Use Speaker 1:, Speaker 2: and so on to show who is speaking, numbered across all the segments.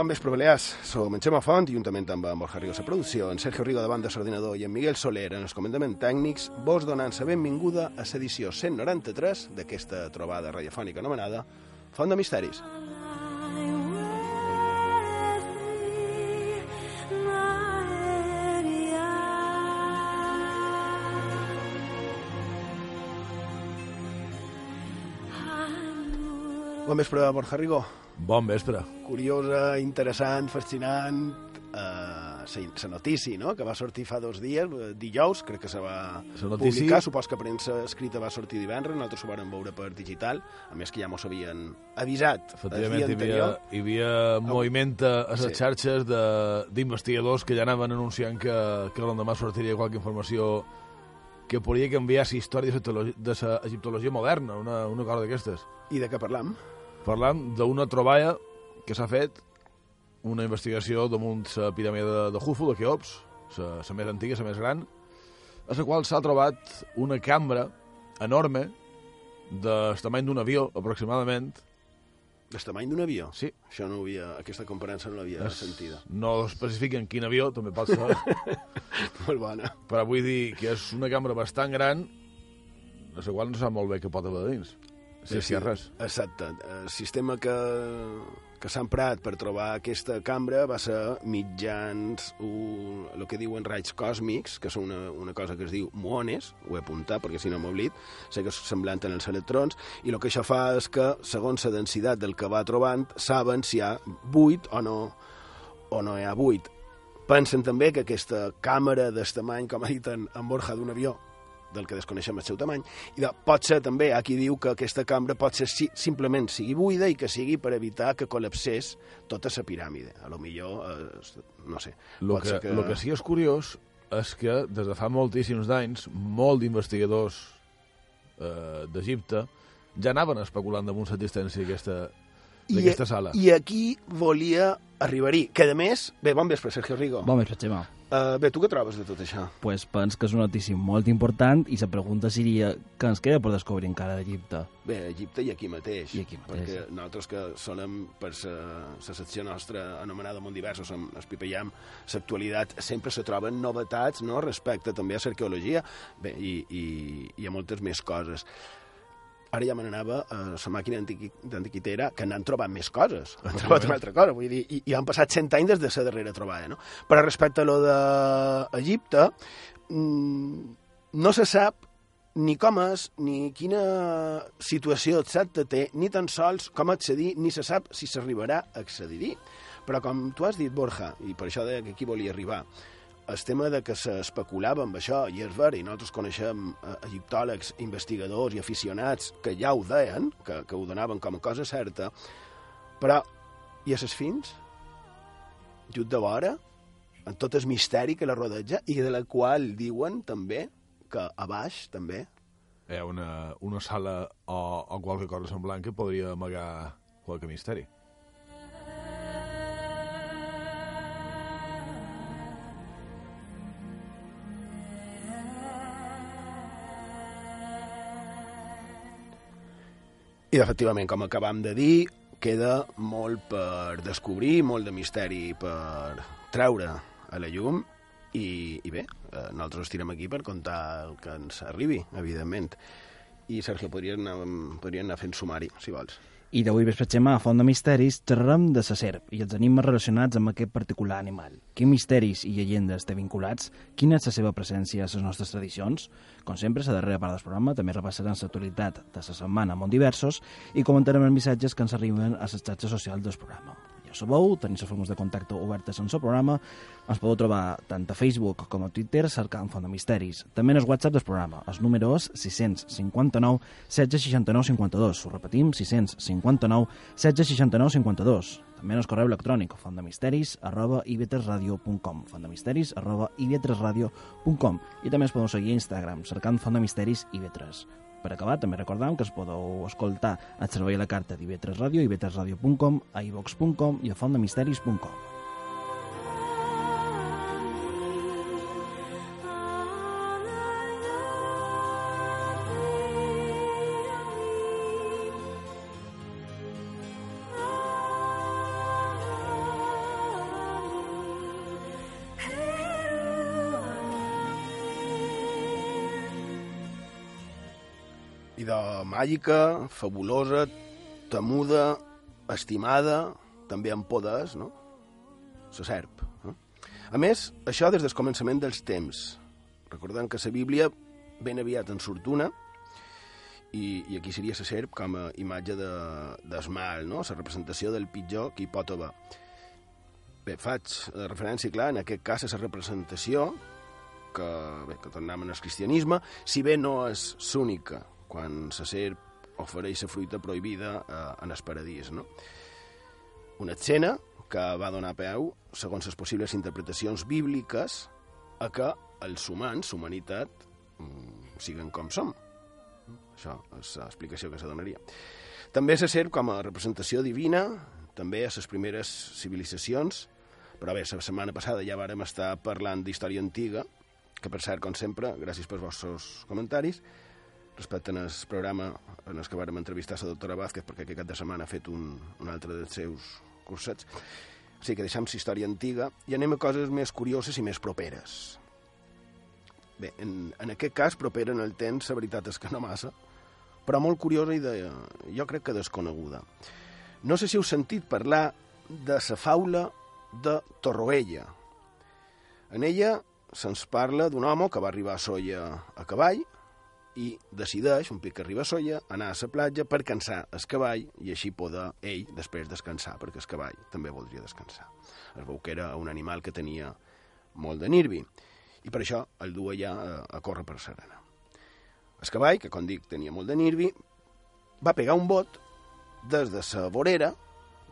Speaker 1: Bon vespre, Balears. Som en Xema Font, juntament amb en Borja Rigo a producció, en Sergio Rigo davant de l'ordinador i en Miguel Soler en els comandaments tècnics, vos donant la benvinguda a l'edició 193 d'aquesta trobada radiofònica anomenada Font de Misteris. Bon vespre, Borja Rigo.
Speaker 2: Bon vespre.
Speaker 1: Curiosa, interessant, fascinant, eh, la notícia no? que va sortir fa dos dies, eh, dijous, crec que se va
Speaker 2: La notícia-
Speaker 1: publicar, supos que premsa escrita va sortir divendres, nosaltres ho vam veure per digital, a més que ja mos havien avisat el
Speaker 2: Efectivament,
Speaker 1: dia
Speaker 2: hi havia,
Speaker 1: anterior.
Speaker 2: hi havia moviment a les
Speaker 1: Sí.
Speaker 2: xarxes de- d'investigadors que ja anaven anunciant que, que l'endemà sortiria qualque informació que podria canviar la història de l'egiptologia moderna, una, una cosa d'aquestes.
Speaker 1: I de què parlam?
Speaker 2: Parlant d'una troballa que s'ha fet, una investigació damunt la piràmide de, de Jufu, de Keops, la, més antiga, la més gran, a la qual s'ha trobat una cambra enorme del tamany d'un avió, aproximadament,
Speaker 1: El tamany d'un avió?
Speaker 2: Sí.
Speaker 1: Això no havia, aquesta comparança no l'havia sentida.
Speaker 2: No especifiquen quin avió, també pot ser,
Speaker 1: Molt bona.
Speaker 2: però vull dir que és una cambra bastant gran, de la qual no sap molt bé què pot haver dins. Hi ha res.
Speaker 1: Exacte. El sistema que, que s'ha emprat per trobar aquesta cambra va ser mitjans un, el que diuen raigs còsmics, que són una, una cosa que es diu muones, ho he apuntat perquè si no m'oblid, sé que és semblant als electrons, i el que això fa és que, segons la densitat del que va trobant, saben si hi ha buit o no, o no hi ha buit. Pensen també que aquesta càmera del tamany, com ha dit en, en Borja, d'un avió, del que desconeixem el seu tamany, i de, pot ser també, qui diu que aquesta cambra pot ser si, simplement sigui buida i que sigui per evitar que col·lapsés tota la piràmide. A lo millor, eh, no sé,
Speaker 2: El
Speaker 1: pot
Speaker 2: que,
Speaker 1: que...
Speaker 2: lo que sí és curiós és que des de fa moltíssims d'anys, molt d'investigadors eh, d'Egipte ja anaven especulant damunt l'existència d'aquesta d'aquesta sala.
Speaker 1: I aquí volia arribar-hi, que a més... Bé, bon vespre, Sergio Rigo.
Speaker 3: Bon vespre, Xema.
Speaker 1: Uh, bé, tu què trobes de tot això?
Speaker 3: Pues pens que és una notícia molt important i la pregunta seria què ens queda per descobrir encara d'Egipte?
Speaker 1: Bé, Egipte i aquí mateix.
Speaker 3: I aquí mateix.
Speaker 1: Perquè nosaltres que solem, per la secció nostra anomenada Món Diversos, som el Pipellam, l'actualitat, sempre se troben novetats no, respecte també a l'arqueologia bé, i, i, i a moltes més coses. Ara ja me n'anava a la màquina antiqui- d'antiquitera, que n'han trobat més coses. Han trobat una altra cosa, vull dir, i, i han passat 100 anys des de la darrera trobada, no? Però respecte a lo d'Egipte, mm, no se sap ni com és, ni quina situació exacta té, ni tan sols com accedir, ni se sap si s'arribarà a accedir-hi. Però com tu has dit, Borja, i per això deia que aquí volia arribar, el tema de que s'especulava amb això, i és vera, i nosaltres coneixem eh, egiptòlegs, investigadors i aficionats que ja ho deien, que, que ho donaven com a cosa certa, però i a ses fins? Just de vora, en tot el misteri que la rodeja i de la qual diuen també que a baix també
Speaker 2: Hi ha una, una sala o, o qualque cosa semblant que podria amagar qualque misteri.
Speaker 1: I, efectivament, com acabam de dir, queda molt per descobrir, molt de misteri per treure a la llum i, i bé, eh, nosaltres estirem aquí per contar el que ens arribi, evidentment. I, Sergio, podries anar, podries anar fent sumari, si vols.
Speaker 3: I d'avui vespre, Xema, a Font de Misteris, xerrarem de la serp i els animes relacionats amb aquest particular animal. Quins misteris i llegendes té vinculats? Quina és la seva presència a les nostres tradicions? Com sempre, la darrera part del programa també repassarem l'actualitat de la setmana amb diversos i comentarem els missatges que ens arriben a les xarxes socials del programa. Ja sabeu, tenim les formes de contacte obertes en el programa. Ens podeu trobar tant a Facebook com a Twitter cercant Font de Misteris. També en el WhatsApp del programa. El número és 659 1669 52. Ho repetim, 659 1669 52. També en el correu electrònic fondemisteris arroba ivetresradio.com fondemisteris arroba ivetresradio.com i també ens podeu seguir a Instagram cercant Font de Misteris i Vetres. Per acabar, també recordam que es podeu escoltar a servei la carta d'Ivetres Ràdio, ivetresradio.com, a ivox.com i a fontdemisteris.com.
Speaker 1: màgica, fabulosa, temuda, estimada, també amb poders, no? La serp. No? A més, això des del començament dels temps. Recordem que la Bíblia ben aviat en surt una, i, i aquí seria la serp com a imatge de, d'esmal, no? la representació del pitjor que hi pot haver. Bé, faig referència, clar, en aquest cas a la representació que, bé, que tornem al cristianisme, si bé no és l'única, quan la serp ofereix la fruita prohibida eh, en el paradís. No? Una escena que va donar peu, segons les possibles interpretacions bíbliques, a que els humans, humanitat, mm, siguen com som. Això és l'explicació que se donaria. També se serp com a representació divina, també a les primeres civilitzacions, però bé, la setmana passada ja vàrem estar parlant d'història antiga, que per cert, com sempre, gràcies pels vostres comentaris, respecte al programa en el que vàrem entrevistar la doctora Vázquez, perquè aquest cap de setmana ha fet un, un altre dels seus cursets. O sigui que deixem història antiga i anem a coses més curioses i més properes. Bé, en, en aquest cas, propera en el temps, la veritat és que no massa, però molt curiosa i de, jo crec que desconeguda. No sé si heu sentit parlar de la faula de Torroella. En ella se'ns parla d'un home que va arribar a Solla a cavall i decideix, un pic que arriba a Solla, anar a la platja per cansar el cavall i així poder ell després descansar, perquè el cavall també voldria descansar. Es veu que era un animal que tenia molt de nirvi i per això el du allà a, a córrer per Serena. El cavall, que com dic tenia molt de nirvi, va pegar un bot des de la vorera,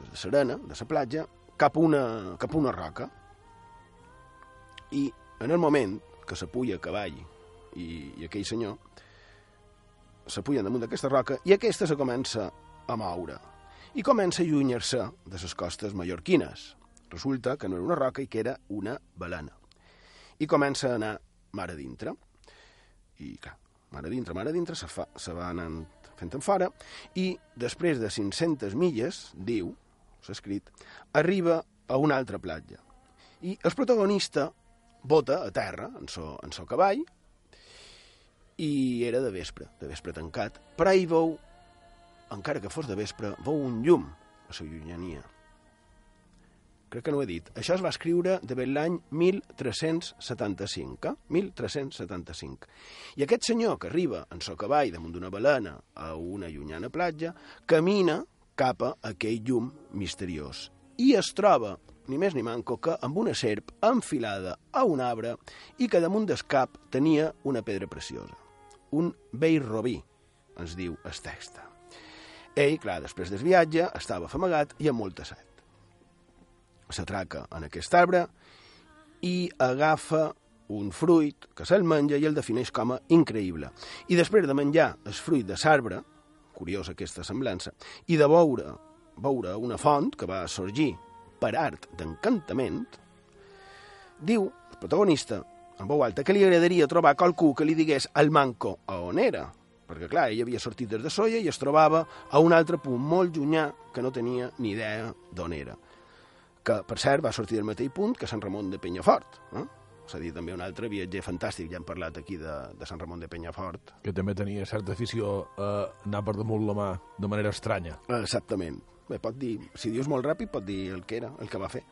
Speaker 1: des de Serena, de la platja, cap a una, cap a una roca. I en el moment que s'apulla a cavall i, i aquell senyor s'apullen damunt d'aquesta roca i aquesta se comença a moure i comença a allunyar-se de les costes mallorquines. Resulta que no era una roca i que era una balena. I comença a anar mar a dintre. I, clar, mar a dintre, mar a dintre, se, fa, se va anant fent en fora, i després de 500 milles, diu, s'ha escrit, arriba a una altra platja. I el protagonista bota a terra en so, en so cavall i era de vespre, de vespre tancat, però hi veu, encara que fos de vespre, veu un llum a la llunyania. Crec que no ho he dit. Això es va escriure de l'any 1375, eh? 1375. I aquest senyor que arriba en so cavall damunt d'una balena a una llunyana platja, camina cap a aquell llum misteriós i es troba ni més ni manco que amb una serp enfilada a un arbre i que damunt del cap tenia una pedra preciosa. Un vell robí, ens diu el text. Ell, clar, després del viatge, estava afamagat i amb molta set. S'atraca en aquest arbre i agafa un fruit que se'l menja i el defineix com a increïble. I després de menjar el fruit de l'arbre, curiosa aquesta semblança, i de veure, veure una font que va sorgir per art d'encantament, diu el protagonista, en veu alta, que li agradaria trobar qualcú que li digués al manco a on era, perquè, clar, ell havia sortit des de Solla i es trobava a un altre punt molt llunyà que no tenia ni idea d'on era. Que, per cert, va sortir del mateix punt que Sant Ramon de Penyafort. Eh? És a dir, també un altre viatger fantàstic, ja hem parlat aquí de, de Sant Ramon de Penyafort.
Speaker 2: Que també tenia certa afició a anar per damunt la mà de manera estranya.
Speaker 1: Exactament. Bé, pot dir, si dius molt ràpid, pot dir el que era, el que va fer.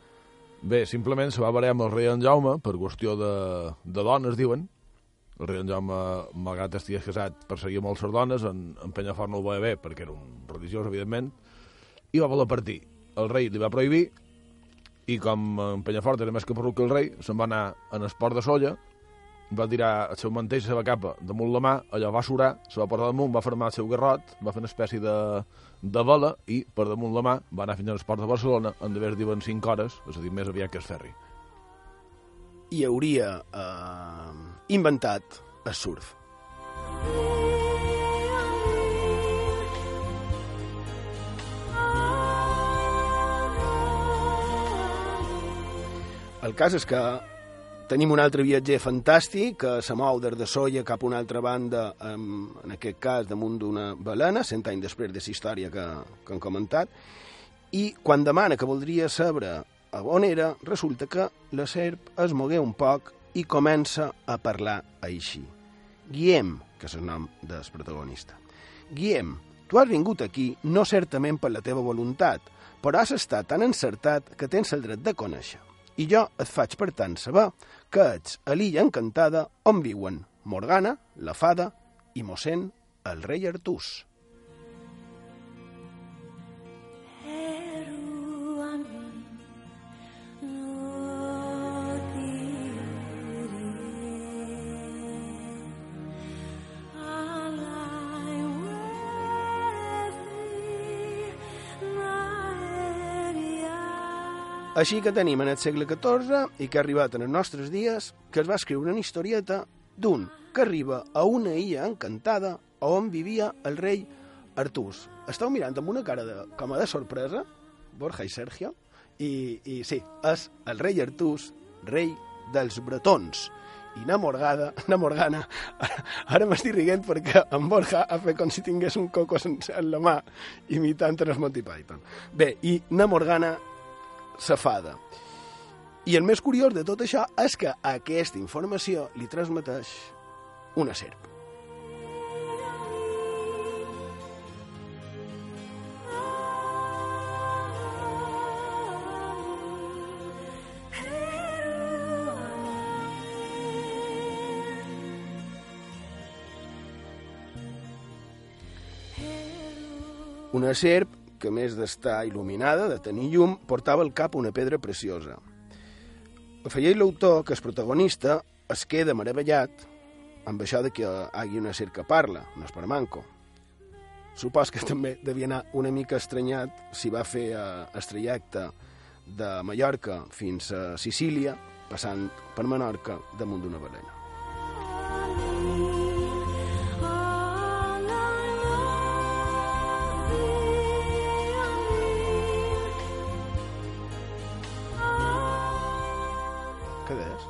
Speaker 2: Bé, simplement se va barallar amb el rei en Jaume per qüestió de, de dones, diuen. El rei en Jaume, malgrat estigués casat, perseguia molt les dones, en, en Penyafort no ho veia bé, perquè era un religiós, evidentment, i va voler partir. El rei li va prohibir, i com en Penyafort era més que perruc que el rei, se'n va anar en esport de solla, va tirar el seu mantell, la seva capa, damunt la mà, allò va surar, se va posar damunt, va formar el seu garrot, va fer una espècie de, de vela i per damunt la mà va anar fins a l'esport de Barcelona, on d'haver diuen 5 hores, és a dir, més aviat que el ferri.
Speaker 1: I hauria eh, inventat el surf. El cas és que tenim un altre viatger fantàstic que se mou des de Solla cap a una altra banda, en, en aquest cas damunt d'una balena, cent anys després de la història que, que han comentat, i quan demana que voldria saber a on era, resulta que la serp es mogué un poc i comença a parlar així. Guillem, que és el nom del protagonista. Guillem, tu has vingut aquí no certament per la teva voluntat, però has estat tan encertat que tens el dret de conèixer. I jo et faig, per tant, saber que ets a l'illa encantada on viuen Morgana, la fada, i mossèn el rei Artús. Així que tenim en el segle XIV i que ha arribat en els nostres dies que es va escriure una historieta d'un que arriba a una illa encantada on vivia el rei Artús. Esteu mirant amb una cara de, com a de sorpresa, Borja i Sergio, i, i sí, és el rei Artús, rei dels bretons. I na Morgada, na Morgana, ara, ara m'estic riguent perquè en Borja ha fet com si tingués un coco sencer en la mà, imitant els Monty Python. Bé, i na Morgana s'afada. I el més curiós de tot això és que aquesta informació li transmeteix una serp. Una serp que, més d'estar il·luminada, de tenir llum, portava al cap una pedra preciosa. Afegeix l'autor que el protagonista es queda meravellat amb això de que hi una que parla, un espermanco. Supos que també devia anar una mica estranyat si va fer eh, el trajecte de Mallorca fins a Sicília, passant per Menorca damunt d'una balena.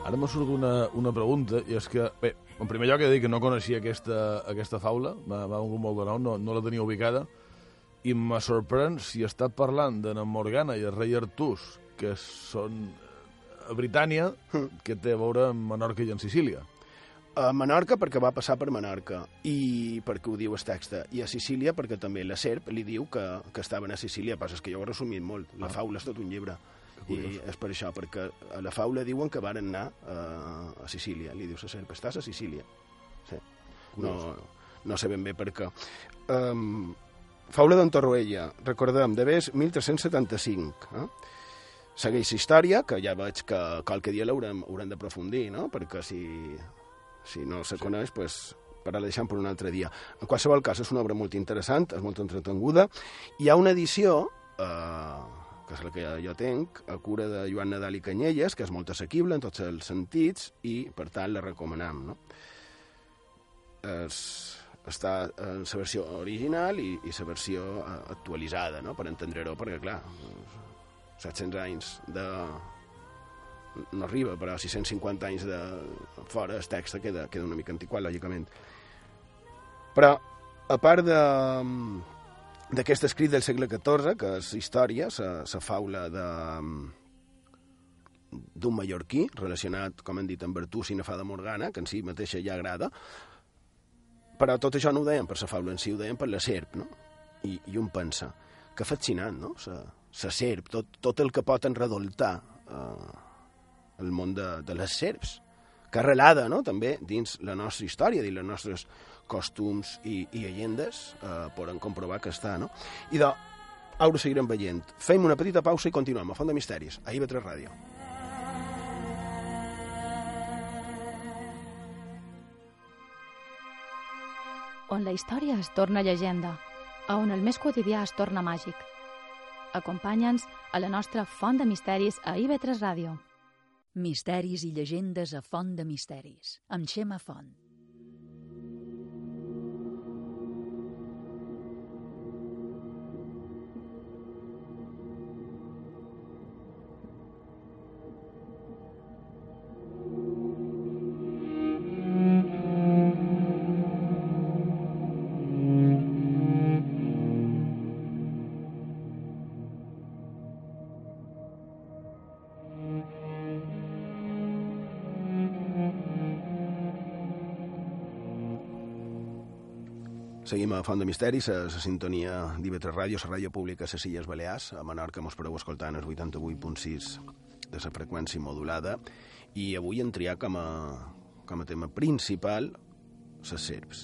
Speaker 2: Ara m'ha sortit una, una pregunta, i és que, bé, en primer lloc he de dir que no coneixia aquesta, aquesta faula, m'ha vingut molt de nou, no, no la tenia ubicada, i me sorprèn si està parlant de na Morgana i el rei Artús, que són a Britània, que té a veure amb Menorca i en Sicília.
Speaker 1: A Menorca perquè va passar per Menorca i perquè ho diu el text i a Sicília perquè també la serp li diu que, que estaven a Sicília, passa que jo ho he resumit molt la faula és tot un llibre i és per això, perquè a la faula diuen que van anar uh, a Sicília li dius a serp, estàs a Sicília sí. no, no sé ben bé per què um, faula d'en Torroella recordem, de vés 1375 eh? segueix la història, que ja veig que qualque dia l'haurem haurem d'aprofundir, no? perquè si, si no se coneix, pues, per a la deixem per un altre dia. En qualsevol cas, és una obra molt interessant, és molt entretenguda. Hi ha una edició, eh, que és la que jo tenc, a cura de Joan Nadal i Canyelles, que és molt assequible en tots els sentits i, per tant, la recomanem. No? Es, està en la versió original i, i la versió eh, actualitzada, no? per entendre-ho, perquè, clar, 700 anys de... no arriba, però 650 anys de fora el text queda, queda una mica antiquat, lògicament. Però, a part de d'aquest escrit del segle XIV, que és història, la faula de d'un mallorquí relacionat, com hem dit, amb Bertús i Nafada Morgana, que en si mateixa ja agrada, però tot això no ho deien per la faula en si, ho deien per la serp, no? I, i un pensa, que fascinant, no? La, la serp, tot, tot el que pot enredoltar eh, el món de, de les serps, que arrelada, no?, també dins la nostra història, dins les nostres costums i, i llegendes, eh, poden comprovar que està, no? I de, ara ho seguirem veient. Fem una petita pausa i continuem a Font de Misteris, a IB3 Ràdio.
Speaker 4: on la història es torna llegenda, a on el més quotidià es torna màgic. Acompanya'ns a la nostra Font de Misteris a IB3 Ràdio.
Speaker 5: Misteris i llegendes a Font de Misteris, amb Xema Font.
Speaker 1: Seguim a Font de Misteris, a la sintonia d'IV3 Ràdio, la ràdio pública a les Illes Balears. A Menorca mos podeu escoltar en el 88.6 de la freqüència modulada. I avui hem triat com a, com a tema principal les serps.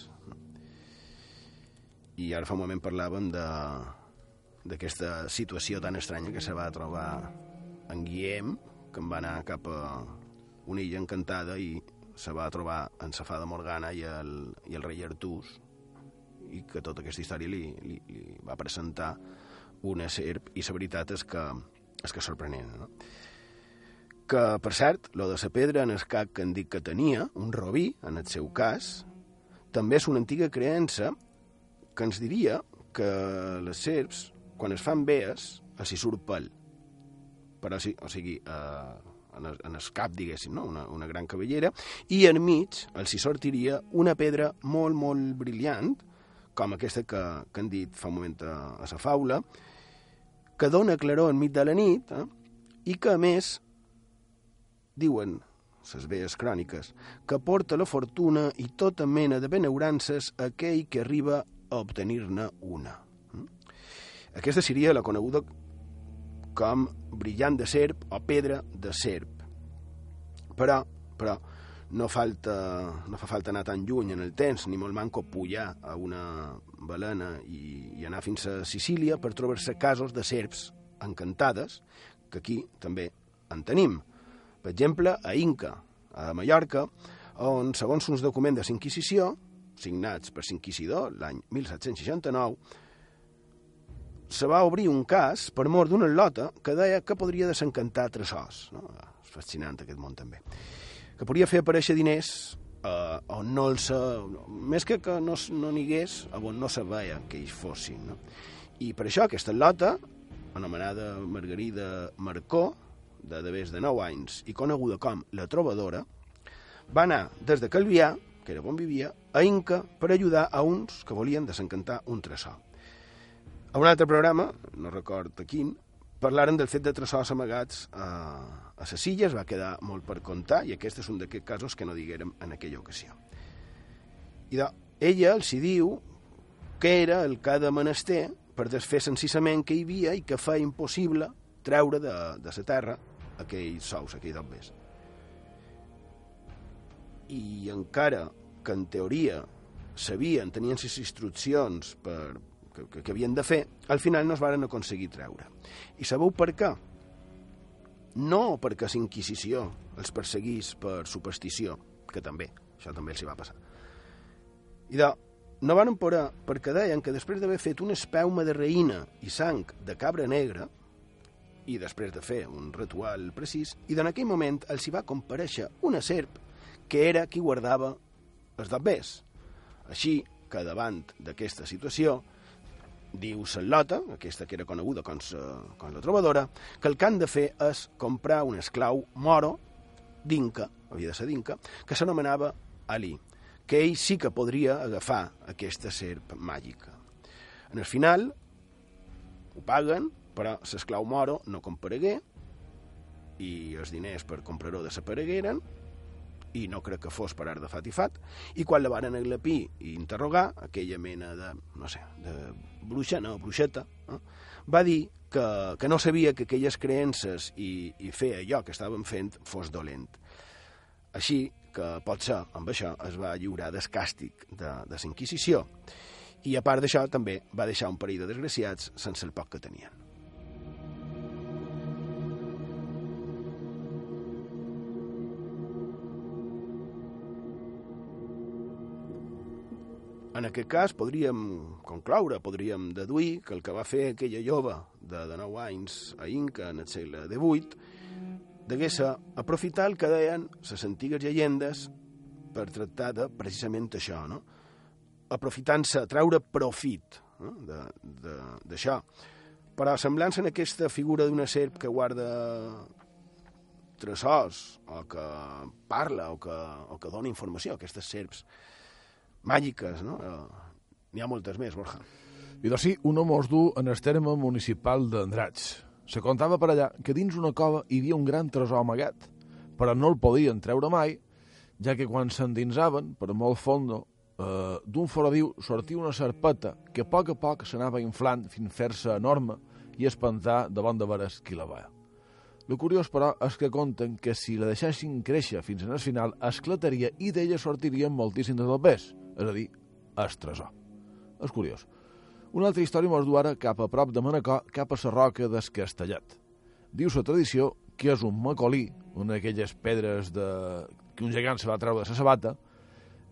Speaker 1: I ara fa un moment parlàvem de d'aquesta situació tan estranya que se va trobar en Guillem, que en va anar cap a una illa encantada i se va trobar en la fada Morgana i el, i el rei Artús, i que tota aquesta història li, li, li va presentar una serp, i la veritat és que, és que sorprenent, no? Que, per cert, lo de la pedra en el cap que han dit que tenia, un robí, en el seu cas, també és una antiga creença que ens diria que les serps, quan es fan vees, els hi surt pèl. Però, o sigui, eh, en, el, en el cap, diguéssim, no? una, una gran cabellera, i enmig els hi sortiria una pedra molt, molt brillant, com aquesta que, que han dit fa un moment a, a la faula, que dona claror enmig de la nit, eh? i que, a més, diuen les vees cròniques, que porta la fortuna i tota mena de benaurances a aquell que arriba a obtenir-ne una. Mm? Aquesta seria la coneguda com brillant de serp o pedra de serp. Però, però, no, falta, no fa falta anar tan lluny en el temps, ni molt manco pujar a una balena i, i anar fins a Sicília per trobar-se casos de serps encantades, que aquí també en tenim. Per exemple, a Inca, a Mallorca, on, segons uns documents de l'Inquisició, signats per l'inquisidor l'any 1769, se va obrir un cas per mort d'una lota que deia que podria desencantar tresors. No? És fascinant aquest món també. Que podria fer aparèixer diners eh, on no els... Més que que no, no n'hi hagués, on no se veia que ells fossin. No? I per això aquesta lota, anomenada Margarida Marcó, de d'haver de 9 anys i coneguda com la trobadora, va anar des de Calvià, que era on vivia, a Inca per ajudar a uns que volien desencantar un tresor. A un altre programa, no record a quin, parlaren del fet de tresors amagats a, a les illes, va quedar molt per contar, i aquest és un d'aquests casos que no diguérem en aquella ocasió. I de, ella els hi diu que era el que ha de menester per desfer senzissament que hi havia i que fa impossible treure de, de la terra aquells sous, aquells dobbers. I encara que en teoria sabien, tenien les instruccions per, que, que, havien de fer, al final no es varen aconseguir treure. I sabeu per què? No perquè la Inquisició els perseguís per superstició, que també, això també els hi va passar. I de, no van poder perquè deien que després d'haver fet una espeuma de reïna i sang de cabra negra, i després de fer un ritual precís, i d'en aquell moment els hi va compareixer una serp que era qui guardava els dobbers. Així que davant d'aquesta situació, diu Sallota, aquesta que era coneguda com, sa, com la trobadora, que el que han de fer és comprar un esclau moro d'Inca, havia de ser d'Inca, que s'anomenava Ali, que ell sí que podria agafar aquesta serp màgica. En el final, ho paguen, però l'esclau moro no comparegué i els diners per comprar-ho desaparegueren i no crec que fos per art de fat i fat, i quan la van aglepir i interrogar, aquella mena de, no sé, de bruixa, no, bruixeta, eh, va dir que, que no sabia que aquelles creences i, i fer allò que estaven fent fos dolent. Així que potser amb això es va lliurar del càstig de, de la Inquisició, i a part d'això també va deixar un parell de desgraciats sense el poc que tenien. En aquest cas podríem concloure, podríem deduir que el que va fer aquella jove de, de 9 anys a Inca en el segle XVIII degué ser aprofitar el que deien les antigues llegendes per tractar de precisament això, no? aprofitant-se, treure profit no? d'això. Però semblant en aquesta figura d'una serp que guarda tresors, o que parla, o que, o que dona informació, aquestes serps màgiques, no? N'hi ha moltes més, Borja.
Speaker 2: I sí, un home es du en el terme municipal d'Andratx. Se contava per allà que dins una cova hi havia un gran tresor amagat, però no el podien treure mai, ja que quan s'endinsaven, per molt fondo, eh, d'un foradiu sortia una serpeta que a poc a poc s'anava inflant fins fer-se enorme i espantar davant de veres qui la veia. El curiós, però, és que conten que si la deixessin créixer fins al final, esclataria i d'ella sortirien moltíssims del pes, és a dir, el tresor. És curiós. Una altra història mos du ara cap a prop de Manacor, cap a la roca del Castellet. Diu la tradició que és un macolí, una d'aquelles pedres de... que un gegant se va treure de la sabata,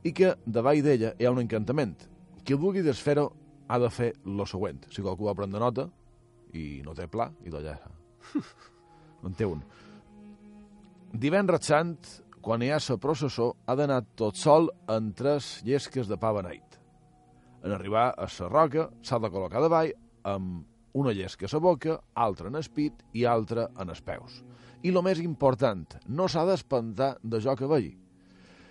Speaker 2: i que davall d'ella hi ha un encantament. Qui vulgui desfer-ho ha de fer lo següent. Si qualcú va prendre nota i no té pla, i d'allà en té un. Divendres Sant, quan hi ha la processó, ha d'anar tot sol en tres llesques de pa beneit. En arribar a la roca, s'ha de col·locar davall amb una llesca a la boca, altra en el pit i altra en els peus. I el més important, no s'ha d'espantar de jo que vegi.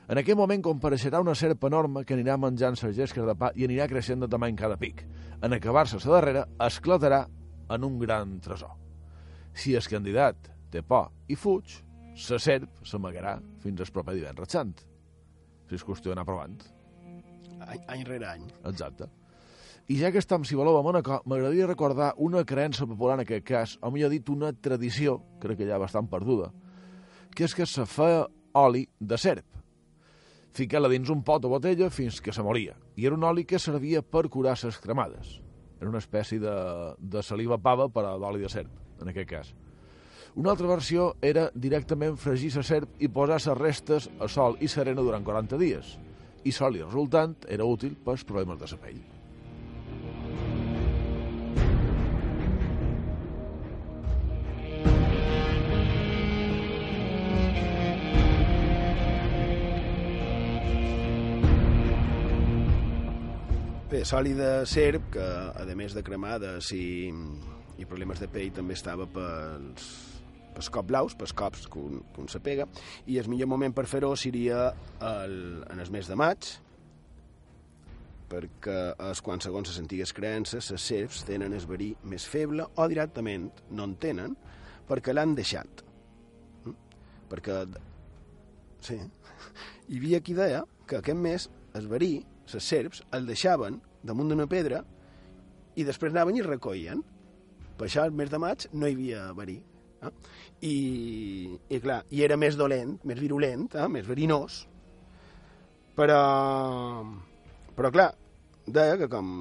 Speaker 2: En aquell moment compareixerà una serp enorme que anirà menjant les llesques de pa i anirà creixent de tamany cada pic. En acabar-se la darrera, esclatarà en un gran tresor. Si el candidat té por i fuig, la serp s'amagarà fins al proper divendres sant. Si és qüestió d'anar provant.
Speaker 1: Any, any rere any.
Speaker 2: Exacte. I ja que estem, si voleu, a Mónaco, m'agradaria recordar una creença popular en aquest cas, o millor dit, una tradició, crec que ja bastant perduda, que és que se feia oli de serp. Ficar-la dins un pot o botella fins que se moria. I era un oli que servia per curar les cremades. Era una espècie de, de saliva pava per a d'oli de serp, en aquest cas. Una altra versió era directament fregir la serp i posar les restes a sol i serena durant 40 dies. I l'oli resultant era útil pels problemes de la pell.
Speaker 1: Bé, sòlid de serp, que a més de cremades i, i problemes de pell també estava pels, pels cops blaus, pels cops que un, que un se pega, i el millor moment per fer-ho seria el, en el mes de maig, perquè és quan, segons les antigues creences, les serps tenen el verí més feble o directament no en tenen perquè l'han deixat. Mm? Perquè, sí, hi havia qui deia que aquest mes el verí les serps el deixaven damunt d'una pedra i després anaven i recollien. Per això, el mes de maig, no hi havia verí. Eh? I, i clar, i era més dolent, més virulent, eh? més verinós, però, però clar, deia que com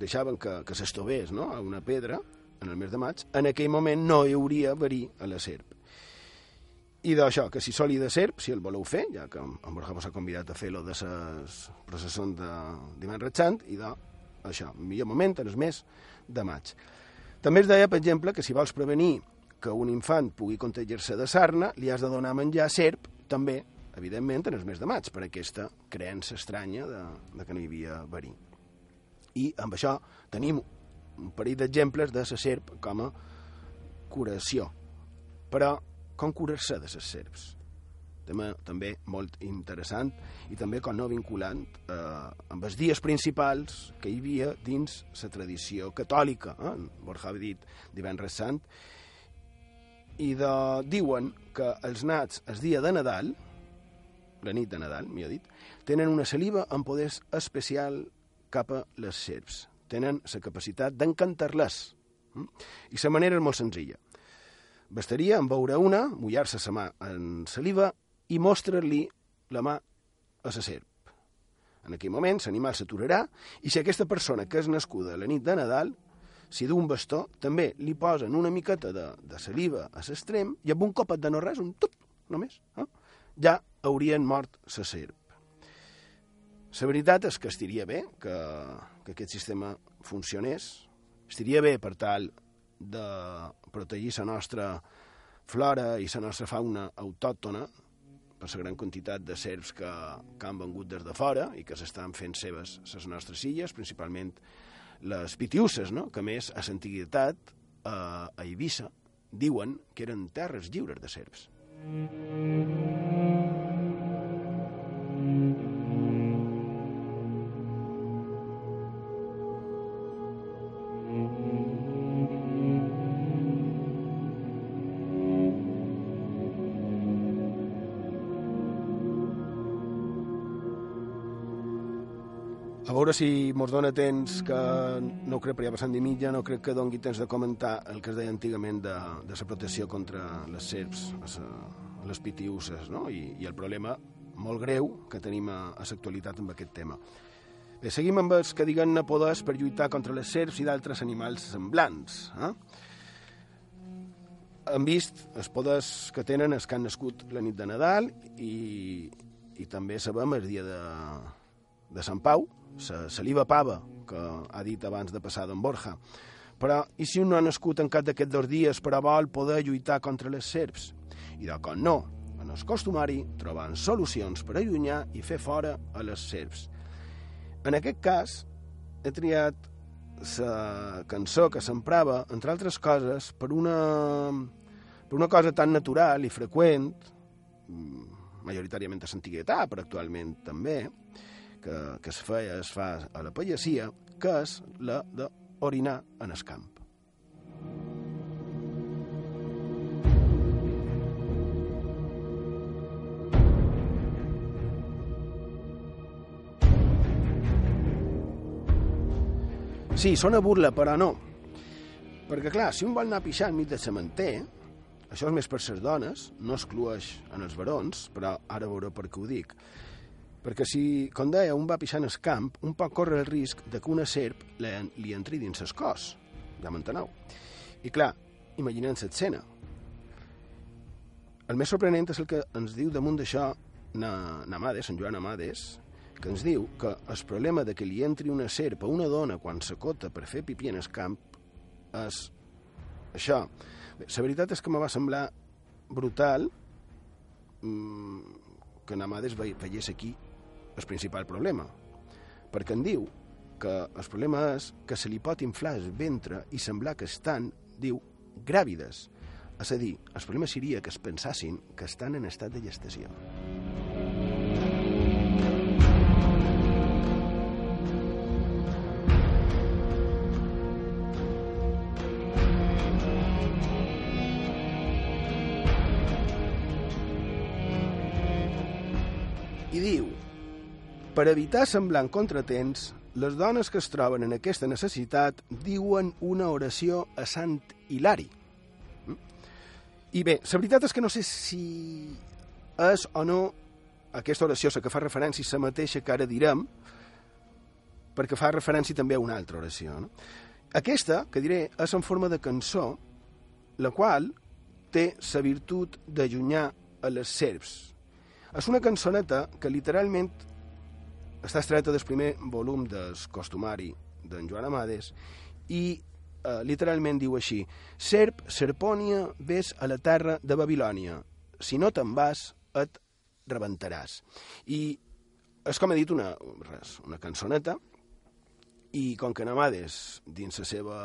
Speaker 1: deixaven que, que s'estovés no? a una pedra en el mes de maig, en aquell moment no hi hauria verí a la serp. I d'això, que si soli de serp, si el voleu fer, ja que en Borja s'ha convidat a fer-lo de les processons de divendres sant, i d'això, millor moment en el mes de maig. També es deia, per exemple, que si vols prevenir que un infant pugui contagiar-se de sarna, li has de donar menjar serp, també, evidentment, en el mes de maig, per aquesta creença estranya de, de que no hi havia verí. I amb això tenim un parell d'exemples de la serp com a curació. Però com curar-se de les serps. Tema també molt interessant i també com no vinculant eh, amb els dies principals que hi havia dins la tradició catòlica. Eh? Borja ha dit divendres sant. I de, diuen que els nats el dia de Nadal, la nit de Nadal, millor dit, tenen una saliva amb poders especial cap a les serps. Tenen la capacitat d'encantar-les. Mm? I la manera és molt senzilla Bastaria en veure una, mullar-se la mà en saliva i mostrar-li la mà a la serp. En aquell moment l'animal s'aturarà i si aquesta persona que és nascuda la nit de Nadal, si d'un bastó, també li posen una miqueta de, de saliva a l'extrem i amb un copet de no res, un tup, només, eh? ja haurien mort la serp. La veritat és que estiria bé que, que aquest sistema funcionés, estiria bé per tal de protegir la nostra flora i la nostra fauna autòctona per la gran quantitat de serps que, que han vengut des de fora i que s'estan fent seves les nostres illes, principalment les pitiusses, no? que més a l'antiguitat a, a Eivissa diuen que eren terres lliures de serps. Mm -hmm. Veure si mos dona temps, que no crec, però ja passant de mitja, no crec que dongui temps de comentar el que es deia antigament de, de la protecció contra les serps, les pitiuses, no? I, i el problema molt greu que tenim a, a l'actualitat amb aquest tema. Bé, seguim amb els que diguen poders per lluitar contra les serps i d'altres animals semblants. Eh? Hem vist els poders que tenen els que han nascut la nit de Nadal i, i també sabem el dia de, de Sant Pau, la saliva pava, que ha dit abans de passar d'en Borja. Però, i si un no ha nascut en cap d'aquests dos dies, però vol poder lluitar contra les serps? I de com no, en el costumari, trobant solucions per allunyar i fer fora a les serps. En aquest cas, he triat la cançó que s'emprava, entre altres coses, per una, per una cosa tan natural i freqüent, mm, majoritàriament a l'antiguitat, però actualment també, que, que es feia, es fa a la pallacia, que és la d'orinar en el camp. Sí, sona burla, però no. Perquè, clar, si un vol anar a pixar enmig del cementer, això és més per les dones, no exclueix en els barons, però ara veuré per què ho dic. Perquè si, com deia, un va pixant el camp, un pot córrer el risc de que una serp li, entri dins el cos. Ja m'enteneu. I clar, imaginem l'escena. El més sorprenent és el que ens diu damunt d'això na, Namades, en Joan Amades, que ens diu que el problema de que li entri una serp a una dona quan s'acota per fer pipí en el camp és això. Bé, la veritat és que me va semblar brutal mmm, que Namades veiés aquí el principal problema. Perquè en diu que el problema és que se li pot inflar el ventre i semblar que estan, diu, gràvides. És a dir, el problema seria que es pensassin que estan en estat de gestació. Per evitar semblant contratemps, les dones que es troben en aquesta necessitat diuen una oració a Sant Hilari. Mm? I bé, la veritat és que no sé si és o no aquesta oració, la que fa referència a la mateixa que ara direm, perquè fa referència també a una altra oració. No? Aquesta, que diré, és en forma de cançó, la qual té la virtut d'allunyar a les serps. És una cançoneta que literalment està estreta del primer volum del costumari d'en Joan Amades i eh, literalment diu així Serp, Serpònia, ves a la terra de Babilònia. Si no te'n vas, et rebentaràs. I és com he dit una, res, una cançoneta i com que Namades, dins la seva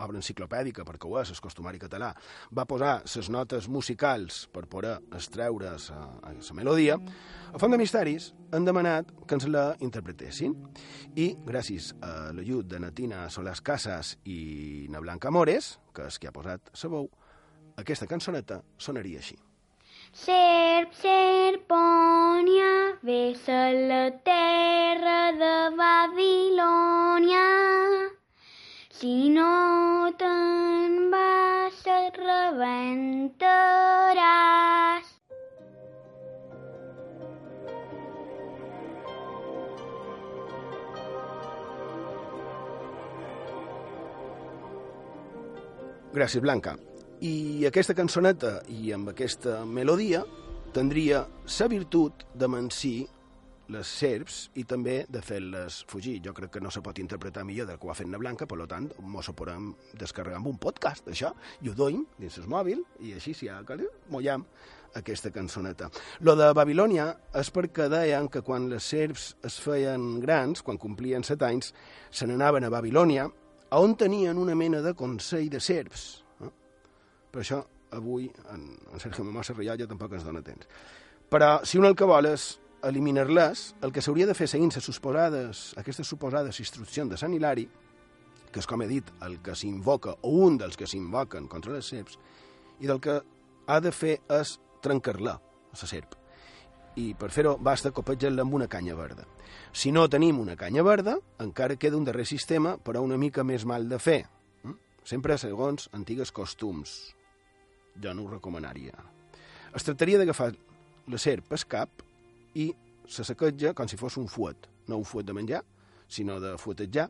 Speaker 1: obra enciclopèdica, perquè ho és, el costumari català, va posar les notes musicals per poder extreure la melodia, a Font de Misteris han demanat que ens la interpretessin. I, gràcies a l'ajut de Natina Solàs Casas i Na Blanca Mores, que és qui ha posat la veu, aquesta cançoneta sonaria així.
Speaker 6: Serp, serpònia, ves a la terra de Babilònia. Si no te'n vas, et rebentaràs.
Speaker 1: Gràcies, Blanca. I aquesta cançoneta i amb aquesta melodia tindria la virtut de mansir les serps i també de fer-les fugir. Jo crec que no se pot interpretar millor del que ho ha fet Blanca, per tant, mos ho podem descarregar amb un podcast, això, i ho doim dins el mòbil, i així, si hi ha mollam aquesta cançoneta. Lo de Babilònia és perquè deien que quan les serps es feien grans, quan complien set anys, se n'anaven a Babilònia, on tenien una mena de consell de serps. Per això, avui, en, en Sergio Mamà Serrallà tampoc ens dona temps. Però, si un el que vol és eliminar-les, el que s'hauria de fer seguint les suposades, aquestes suposades instruccions de Sant Hilari, que és, com he dit, el que s'invoca, o un dels que s'invoquen contra les serps, i del que ha de fer és trencar-la, la serp. i per fer-ho basta copejar-la amb una canya verda. Si no tenim una canya verda, encara queda un darrer sistema, però una mica més mal de fer. Mm? Sempre segons antigues costums. Jo no ho recomanaria. Es tractaria d'agafar la serp al cap i se saqueja com si fos un fuet, no un fuet de menjar, sinó de fuetejar,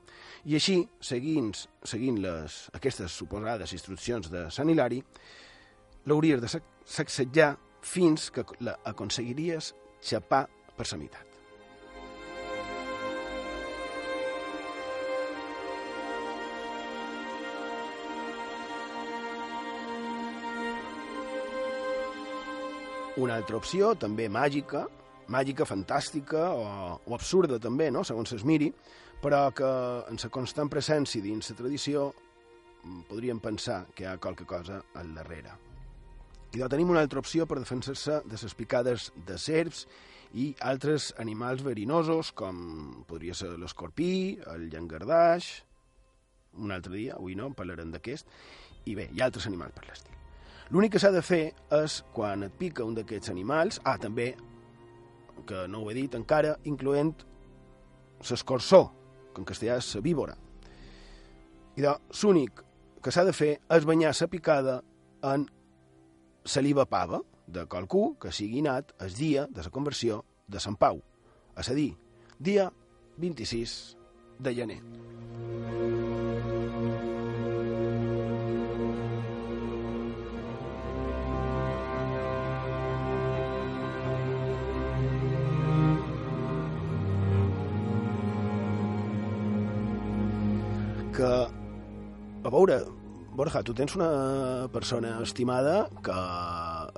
Speaker 1: i així, seguint, seguint les, aquestes suposades instruccions de Sant Hilari, l'hauries de sac- sacsejar fins que aconseguiries xapar per la Una altra opció, també màgica, màgica, fantàstica o, o absurda també, no? segons es miri, però que en la constant presència dins la tradició mm, podríem pensar que hi ha qualque cosa al darrere. I doncs tenim una altra opció per defensar-se de les picades de serps i altres animals verinosos, com podria ser l'escorpí, el llangardaix, un altre dia, avui no, parlarem d'aquest, i bé, hi ha altres animals per l'estil. L'únic que s'ha de fer és, quan et pica un d'aquests animals, ah, també, que no ho he dit encara, incloent l'escorçó, que en castellà és la víbora. I l'únic que s'ha de fer és banyar la picada en saliva pava de qualcú que sigui nat el dia de la conversió de Sant Pau, és a dir, dia 26 de gener. Que, a veure, Borja, tu tens una persona estimada que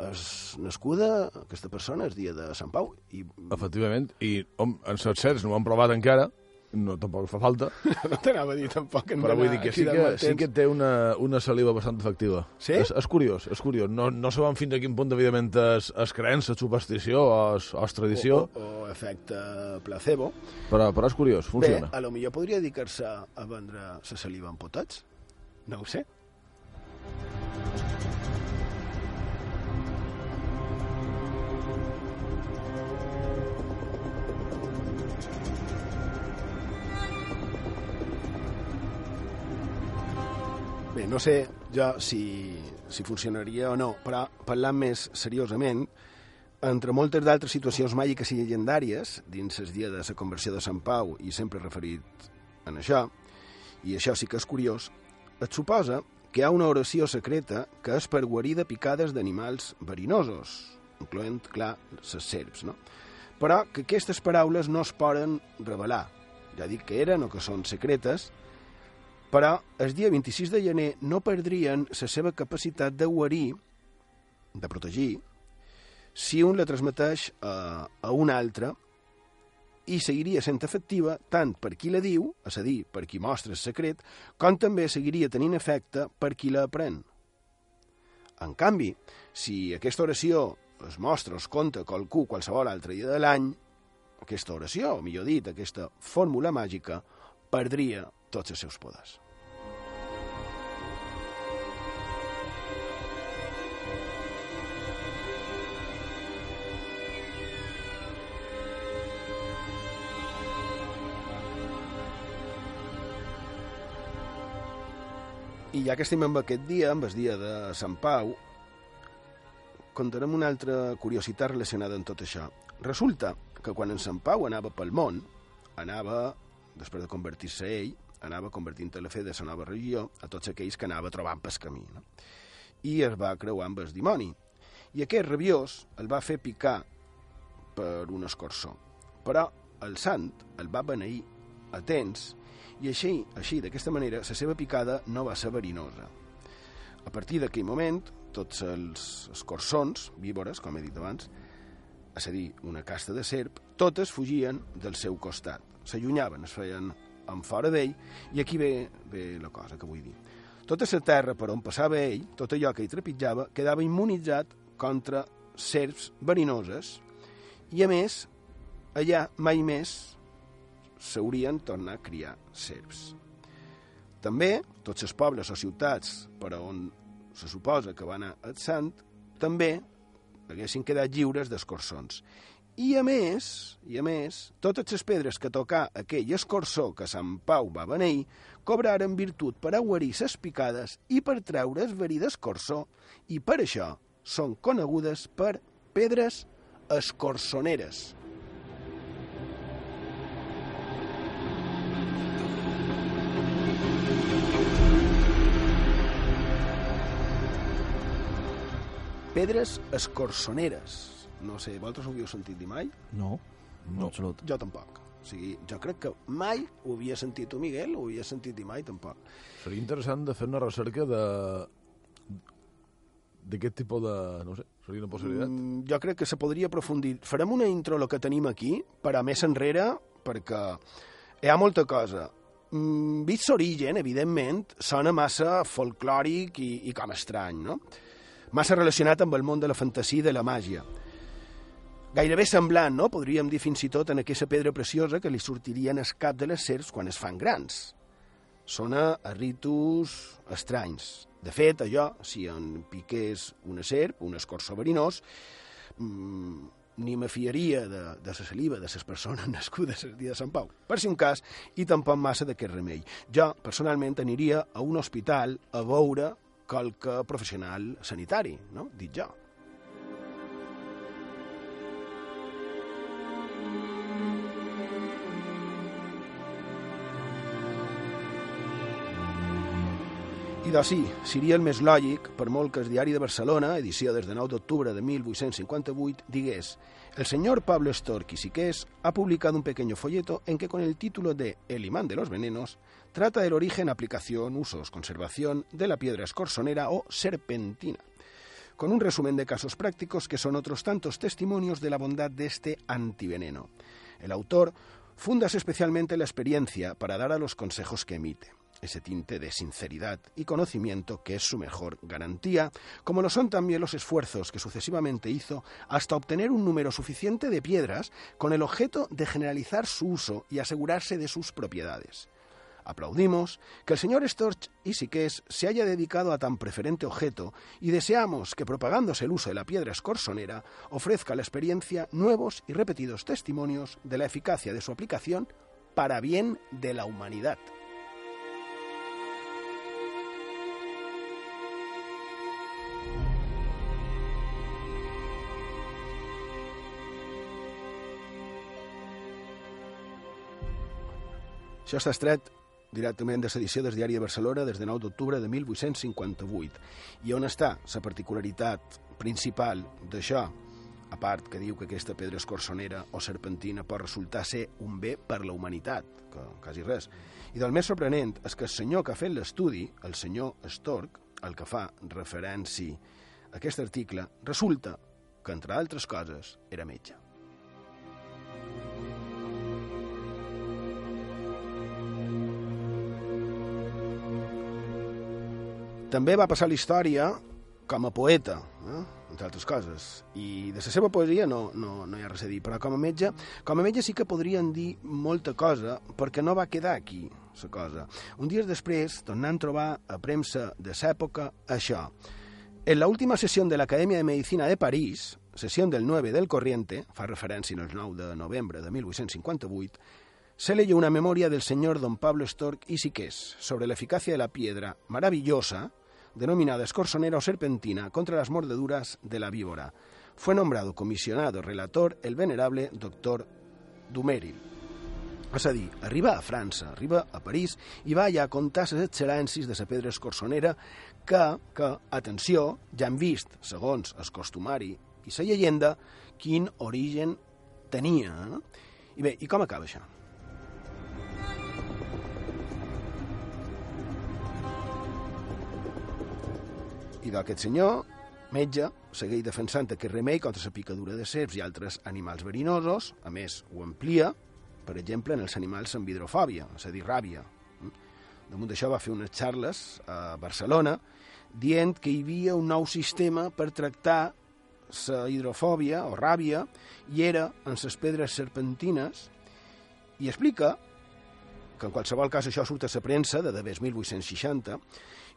Speaker 1: és nascuda, aquesta persona, és dia de Sant Pau, i
Speaker 2: Efectivament, i hom, en certs certs no ho han provat encara, no tampoc fa falta,
Speaker 1: no t'anava a dir tampoc que
Speaker 2: però vull dir que sí que, sí que té una, una saliva bastant efectiva.
Speaker 1: Sí?
Speaker 2: És, és curiós, és curiós. No, no sabem fins a quin punt, evidentment, és, és creença, superstició o és, és tradició,
Speaker 1: O, o, o efecte placebo.
Speaker 2: però, però és curiós, funciona.
Speaker 1: Bé, a lo millor podria dedicar-se a vendre la saliva en potats. No ho sé. No sé jo si, si funcionaria o no, però parlant més seriosament, entre moltes d'altres situacions màgiques i llegendàries, dins el dia de la conversió de Sant Pau, i sempre referit en això, i això sí que és curiós, et suposa que hi ha una oració secreta que és per guarir de picades d'animals verinosos, incloent, clar, les serps, no? Però que aquestes paraules no es poden revelar. Ja dic que eren o que són secretes, però el dia 26 de gener no perdrien la seva capacitat de guarir, de protegir, si un la transmeteix a, a un altre i seguiria sent efectiva tant per qui la diu, és a dir, per qui mostra el secret, com també seguiria tenint efecte per qui la aprèn. En canvi, si aquesta oració es mostra es conta qualcú qualsevol altre dia de l'any, aquesta oració, o millor dit, aquesta fórmula màgica, perdria tots els seus poders. I ja que estem amb aquest dia, amb el dia de Sant Pau, contarem una altra curiositat relacionada amb tot això. Resulta que quan en Sant Pau anava pel món, anava, després de convertir-se ell, anava convertint la fe de la nova religió a tots aquells que anava trobant pel camí. No? I es va creuar amb el dimoni. I aquest rabiós el va fer picar per un escorçó. Però el sant el va beneir a temps i així, així d'aquesta manera, la seva picada no va ser verinosa. A partir d'aquell moment, tots els escorçons, víbores, com he dit abans, és a dir, una casta de serp, totes fugien del seu costat. S'allunyaven, es feien en fora d'ell, i aquí ve, ve la cosa que vull dir. Tota la terra per on passava ell, tot allò que hi trepitjava, quedava immunitzat contra serps verinoses, i a més, allà mai més s'haurien tornat a criar serps. També, tots els pobles o ciutats per on se suposa que va anar el sant, també haguessin quedat lliures d'escorçons. I a més, i a més, totes les pedres que tocà aquell escorçó que Sant Pau va beneir cobraren virtut per aguarir ses picades i per treure el verí d'escorçó, i per això són conegudes per pedres escorçoneres. Pedres escorçoneres. No sé, vosaltres ho havíeu sentit dir mai?
Speaker 3: No, no, absolut.
Speaker 1: Jo tampoc. O sigui, jo crec que mai ho havia sentit tu, Miguel, ho havia sentit dir mai, tampoc.
Speaker 2: Seria interessant de fer una recerca de d'aquest tipus de... no sé, seria una possibilitat.
Speaker 1: Mm, jo crec que se podria aprofundir. Farem una intro el que tenim aquí, per a més enrere, perquè hi ha molta cosa. Mm, vist l'origen, evidentment, sona massa folclòric i, i com estrany, no? Massa relacionat amb el món de la fantasia i de la màgia. Gairebé semblant, no? Podríem dir fins i tot en aquesta pedra preciosa que li sortirien el cap de les serps quan es fan grans. Sona a ritus estranys. De fet, allò, si en piqués una serp, un escorçó verinós, mmm, ni me fiaria de, de la saliva de les persones nascudes el dia de Sant Pau, per si un cas, i tampoc massa d'aquest remei. Jo, personalment, aniria a un hospital a veure qualque professional sanitari, no? Dit jo. I sí, seria el més lògic, per el diari de Barcelona, edició des de 9 d'octubre de 1858, digués el señor Pablo Stork y Siqués ha publicado un pequeño folleto en que con el título de El imán de los venenos trata del origen, aplicación, usos, conservación de la piedra escorsonera o serpentina, con un resumen de casos prácticos que son otros tantos testimonios de la bondad de este antiveneno. El autor fundas especialmente la experiencia para dar a los consejos que emite ese tinte de sinceridad y conocimiento que es su mejor garantía, como lo son también los esfuerzos que sucesivamente hizo hasta obtener un número suficiente de piedras con el objeto de generalizar su uso y asegurarse de sus propiedades. Aplaudimos que el señor Storch y Siqués se haya dedicado a tan preferente objeto y deseamos que, propagándose el uso de la piedra escorsonera, ofrezca a la experiencia nuevos y repetidos testimonios de la eficacia de su aplicación para bien de la humanidad. Això està estret directament de l'edició del Diari de Barcelona des de 9 d'octubre de 1858. I on està la particularitat principal d'això? A part que diu que aquesta pedra escorsonera o serpentina pot resultar ser un bé per la humanitat, que quasi res. I del més sorprenent és que el senyor que ha fet l'estudi, el senyor Stork, el que fa referència a aquest article, resulta que, entre altres coses, era metge. També va passar la història com a poeta, eh? entre altres coses. I de la seva poesia no, no, no hi ha res a dir, però com a metge, com a metge sí que podrien dir molta cosa, perquè no va quedar aquí, la cosa. Un dia després, tornant a trobar a premsa de l'època això. En la última sessió de l'Acadèmia de Medicina de París, sessió del 9 del corriente, fa referència al 9 de novembre de 1858, se leyó una memoria del señor don Pablo Stork y Siqués sobre la eficacia de la piedra maravillosa denominada escorsonera o serpentina contra las mordeduras de la víbora. Fue nombrado comisionado relator el venerable doctor Dumeril. És a dir, arriba a França, arriba a París i va allà a contar les excel·lències de la pedra escorsonera que, que, atenció, ja han vist, segons el costumari i la llegenda, quin origen tenia. No? I bé, i com acaba això? I d'aquest senyor, metge, segueix defensant aquest remei contra la picadura de serps i altres animals verinosos, a més, ho amplia, per exemple, en els animals amb hidrofòbia, és a dir, ràbia. Damunt d'això va fer unes xarles a Barcelona dient que hi havia un nou sistema per tractar la hidrofòbia o ràbia i era en les pedres serpentines i explica que en qualsevol cas això surt a la premsa de devers 1860,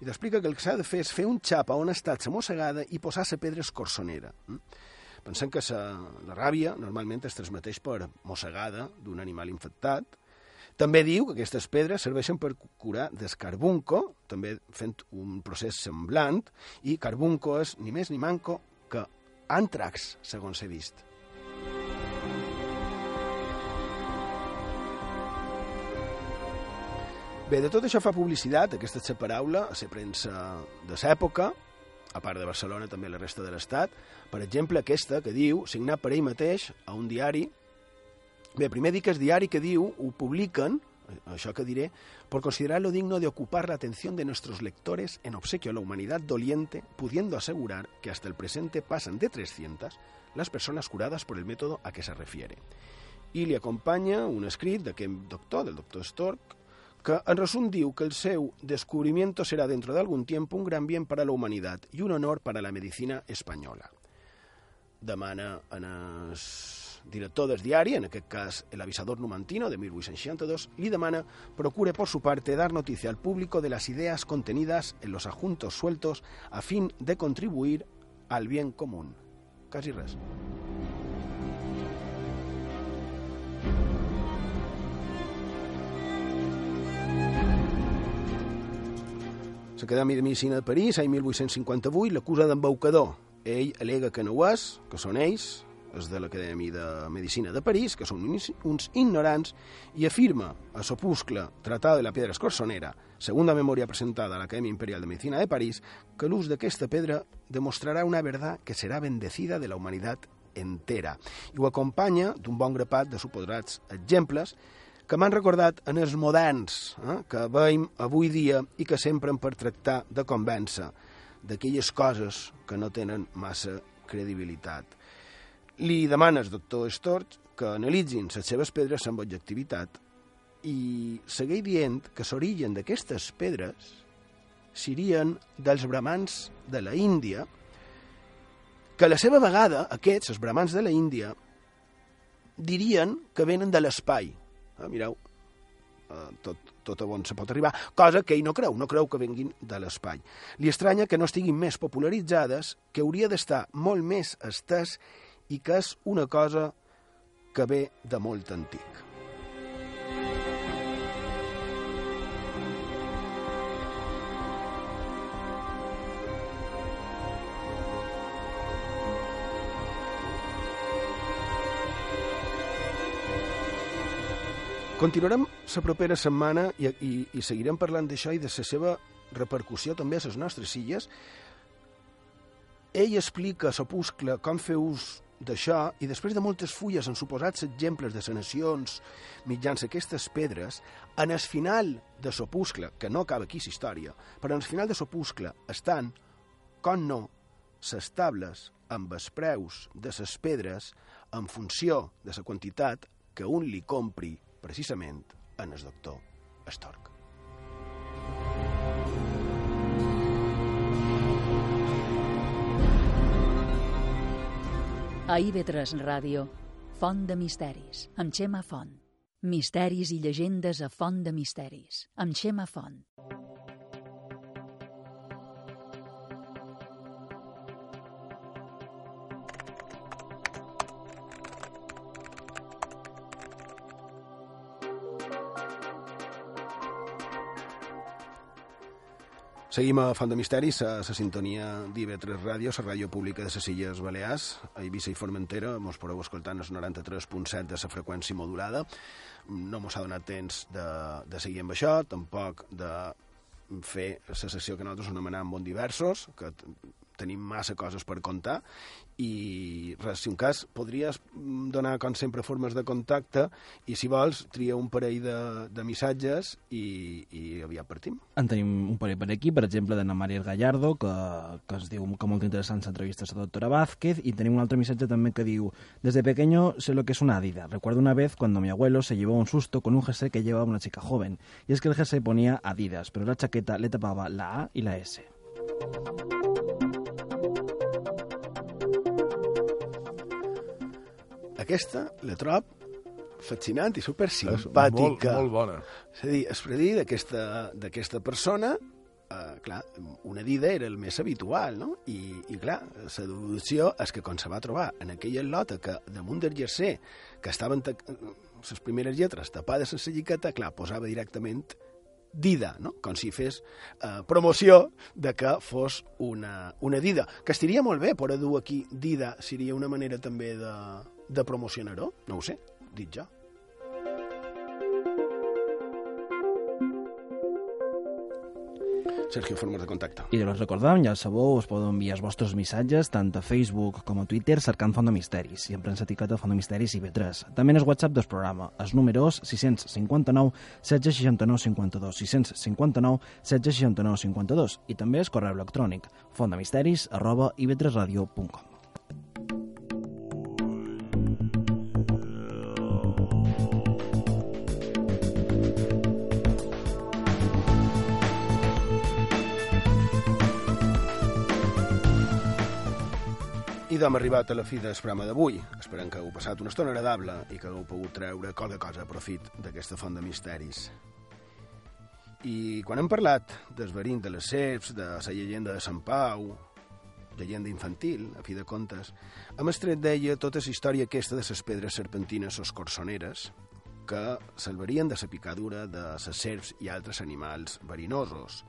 Speaker 1: i t'explica que el que s'ha de fer és fer un xap on ha estat la mossegada i posar la pedra escorsonera. Pensem que sa, la ràbia normalment es transmeteix per mossegada d'un animal infectat. També diu que aquestes pedres serveixen per curar d'escarbunco, també fent un procés semblant, i carbunco és ni més ni manco que àntrax, segons s'ha vist. Bé, de tot això fa publicitat, aquesta és la paraula, a la premsa de l'època, a part de Barcelona, també la resta de l'Estat. Per exemple, aquesta que diu, signat per ell mateix a un diari. Bé, primer dic que és diari que diu, ho publiquen, això que diré, por considerarlo digno de ocupar la atención de nuestros lectores en obsequio a la humanidad doliente, pudiendo asegurar que hasta el presente pasan de 300 las personas curadas por el método a que se refiere. I li acompanya un escrit d'aquest doctor, del doctor Stork, que en resum diu que el seu descubrimiento será dentro de algún tiempo un gran bien para la humanidad y un honor para la medicina espanyola. Demana en el director del diari, en aquest cas el avisador numantino de 1862, li demana procure por su parte dar noticia al público de las ideas contenidas en los adjuntos sueltos a fin de contribuir al bien común. Quasi res. L'Acadèmia de Medicina de París, l'any 1858, l'acusa d'embaucador. Ell alega que no ho és, que són ells, els de l'Acadèmia de Medicina de París, que són uns ignorants, i afirma a s'opuscle Tratado de la Piedra Escorsonera, segunda memoria presentada a l'Acadèmia Imperial de Medicina de París, que l'ús d'aquesta pedra demostrarà una verdad que serà bendecida de la humanitat entera. I ho acompanya d'un bon grapat de suposats exemples que m'han recordat en els moderns eh, que veiem avui dia i que sempre per tractar de convèncer d'aquelles coses que no tenen massa credibilitat. Li demanes, doctor Stort, que analitzin les seves pedres amb objectivitat i segueix dient que l'origen d'aquestes pedres serien dels bramans de la Índia, que a la seva vegada, aquests, els bramans de la Índia, dirien que venen de l'espai, eh, mireu, eh, tot, tot on se pot arribar, cosa que ell no creu, no creu que venguin de l'espai. Li estranya que no estiguin més popularitzades, que hauria d'estar molt més estès i que és una cosa que ve de molt antic. Continuarem la propera setmana i, i, i seguirem parlant d'això i de la seva repercussió també a les nostres illes. Ell explica a l'opuscle com fer ús d'això i després de moltes fulles en suposats exemples de sanacions mitjans aquestes pedres, en el final de l'opuscle, que no acaba aquí la història, però en el final de l'opuscle estan, com no, les tables amb els preus de les pedres en funció de la quantitat que un li compri precisament en el doctor Stork.
Speaker 5: A IB3 Ràdio, Font de Misteris, amb Xema Font. Misteris i llegendes a Font de Misteris, amb Xema Font.
Speaker 1: Seguim a Font de Misteris, a la sintonia d'IV3 Ràdio, la ràdio pública de les Illes Balears, a Eivissa i Formentera, mos podeu escoltar en el 93.7 de la freqüència modulada. No mos ha donat temps de, de seguir amb això, tampoc de fer la sessió que nosaltres anomenam Bon Diversos, que tenim massa coses per contar i res, si un cas podries donar com sempre formes de contacte i si vols tria un parell de, de missatges i, i aviat partim.
Speaker 3: En tenim un parell per aquí, per exemple, d'Anna María Gallardo, que, que es diu que molt interessant s'entrevista a la doctora Vázquez, i tenim un altre missatge també que diu Desde pequeño sé lo que es una Adidas. Recuerdo una vez cuando mi abuelo se llevó un susto con un jersey que llevaba una chica joven, y es que el jersey ponía Adidas, pero la chaqueta le tapaba la A y la S.
Speaker 1: Aquesta la trob fascinant i super simpàtica.
Speaker 2: molt, molt bona.
Speaker 1: És a dir, es predir d'aquesta persona eh, clar, una dida era el més habitual, no? I, i clar, la deducció és que quan se va trobar en aquella lota que damunt del jersey, que estaven les primeres lletres tapades sense lliqueta, clar, posava directament dida, no? com si fes eh, promoció de que fos una, una dida. Que estaria molt bé poder dur aquí dida, seria una manera també de, de promocionar-ho, no ho sé, dit jo. Sergio, formes de contacte.
Speaker 3: I us recordem, ja sabeu, us podeu enviar els vostres missatges tant a Facebook com a Twitter cercant Font de Misteris i emprant l'etiqueta Font de Misteris i B3. També en el WhatsApp del programa, els números 659 769 52 659 769 52 i també el correu electrònic fontdemisteris arroba ib3radio.com.
Speaker 1: I d'hem arribat a la fi del programa d'avui. Esperem que heu passat una estona agradable i que heu pogut treure qualque cosa a profit d'aquesta font de misteris. I quan hem parlat del verint de les serps, de la llegenda de Sant Pau, llegenda infantil, a fi de comptes, hem estret d'ella tota la història aquesta de les pedres serpentines o escorçoneres, que salvarien de la picadura de les serps i altres animals verinosos.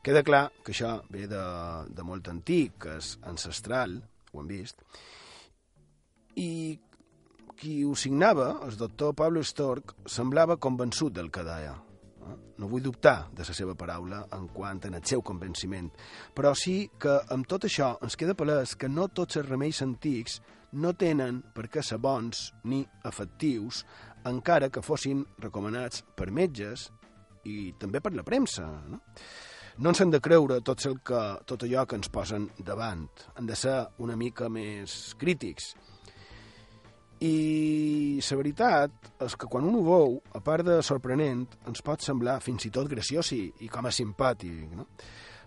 Speaker 1: Queda clar que això ve de, de molt antic, que és ancestral, ho hem vist, i qui ho signava, el doctor Pablo Stork, semblava convençut del que deia. Eh? No vull dubtar de la seva paraula en quant en el seu convenciment, però sí que amb tot això ens queda palès que no tots els remeis antics no tenen per què ser bons ni efectius, encara que fossin recomanats per metges i també per la premsa. No? No ens hem de creure tot, el que, tot allò que ens posen davant. Hem de ser una mica més crítics. I la veritat és que quan un ho veu, a part de sorprenent, ens pot semblar fins i tot graciós i, i com a simpàtic, no?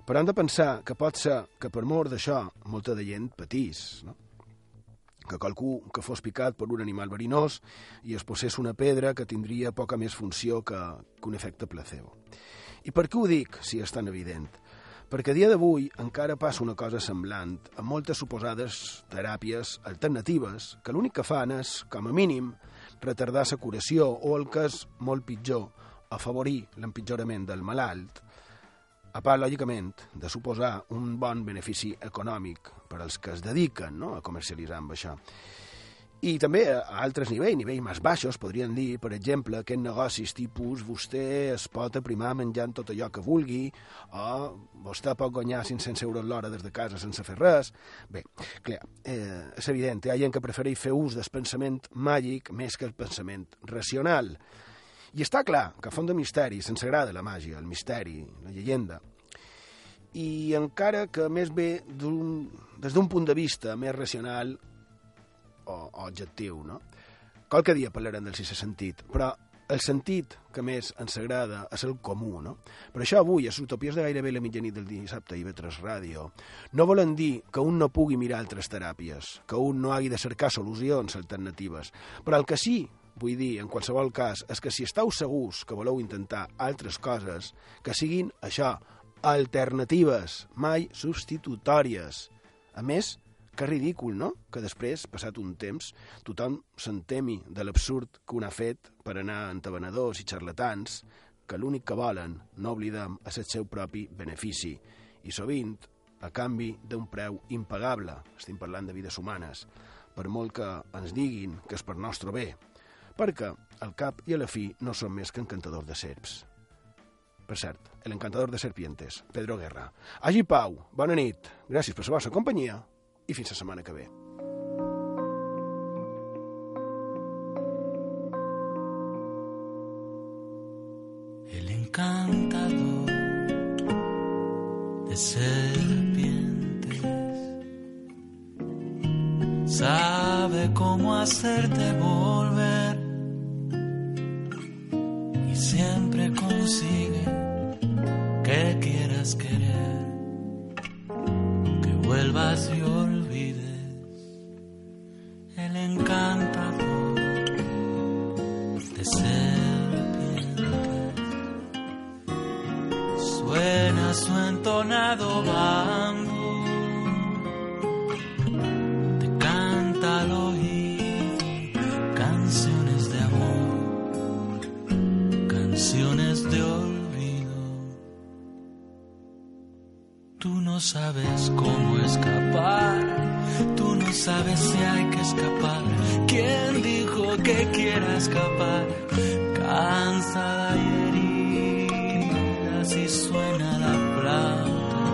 Speaker 1: Però hem de pensar que pot ser que per mort d'això molta de gent patís, no? que qualcú que fos picat per un animal verinós i es posés una pedra que tindria poca més funció que, que un efecte placebo. I per què ho dic, si és tan evident? Perquè a dia d'avui encara passa una cosa semblant amb moltes suposades teràpies alternatives que l'únic que fan és, com a mínim, retardar la curació o el que és molt pitjor, afavorir l'empitjorament del malalt, a part, lògicament, de suposar un bon benefici econòmic per als que es dediquen no, a comercialitzar amb això. I també a altres nivells, nivells més baixos, podrien dir, per exemple, aquests negocis tipus vostè es pot aprimar menjant tot allò que vulgui o vostè pot guanyar 500 euros l'hora des de casa sense fer res. Bé, clar, eh, és evident, hi ha gent que prefereix fer ús del pensament màgic més que el pensament racional. I està clar que a font de misteri se'ns agrada la màgia, el misteri, la llegenda, i encara que més bé des d'un punt de vista més racional o, o objectiu, no? Qualque dia parlarem del sisè sentit, però el sentit que més ens agrada és el comú, no? Per això avui, a utopies de gairebé la mitjanit del dissabte i vetres ràdio, no volen dir que un no pugui mirar altres teràpies, que un no hagi de cercar solucions alternatives, però el que sí vull dir, en qualsevol cas, és que si estàu segurs que voleu intentar altres coses, que siguin això, alternatives, mai substitutòries. A més, que ridícul, no?, que després, passat un temps, tothom s'entemi de l'absurd que un ha fet per anar a entabanadors i xarlatans, que l'únic que volen, no oblidem, és el seu propi benefici, i sovint a canvi d'un preu impagable, estem parlant de vides humanes, per molt que ens diguin que és per nostre bé, perquè al cap i a la fi no són més que encantadors de serps. Per cert, l'encantador de serpientes, Pedro Guerra. Hagi pau, bona nit, gràcies per la vostra companyia i fins la setmana que ve.
Speaker 7: El encantador de serpientes sabe cómo hacerte volver y siempre consigue que quieras querer, que vuelvas y olvides el encantador de serpientes. Suena su entonado bambú, te canta al oído canciones de amor, canciones de olvido. Tú no sabes cómo escapar no sabes si hay que escapar. ¿Quién dijo que quiera escapar? Cansada y herida, si suena la flauta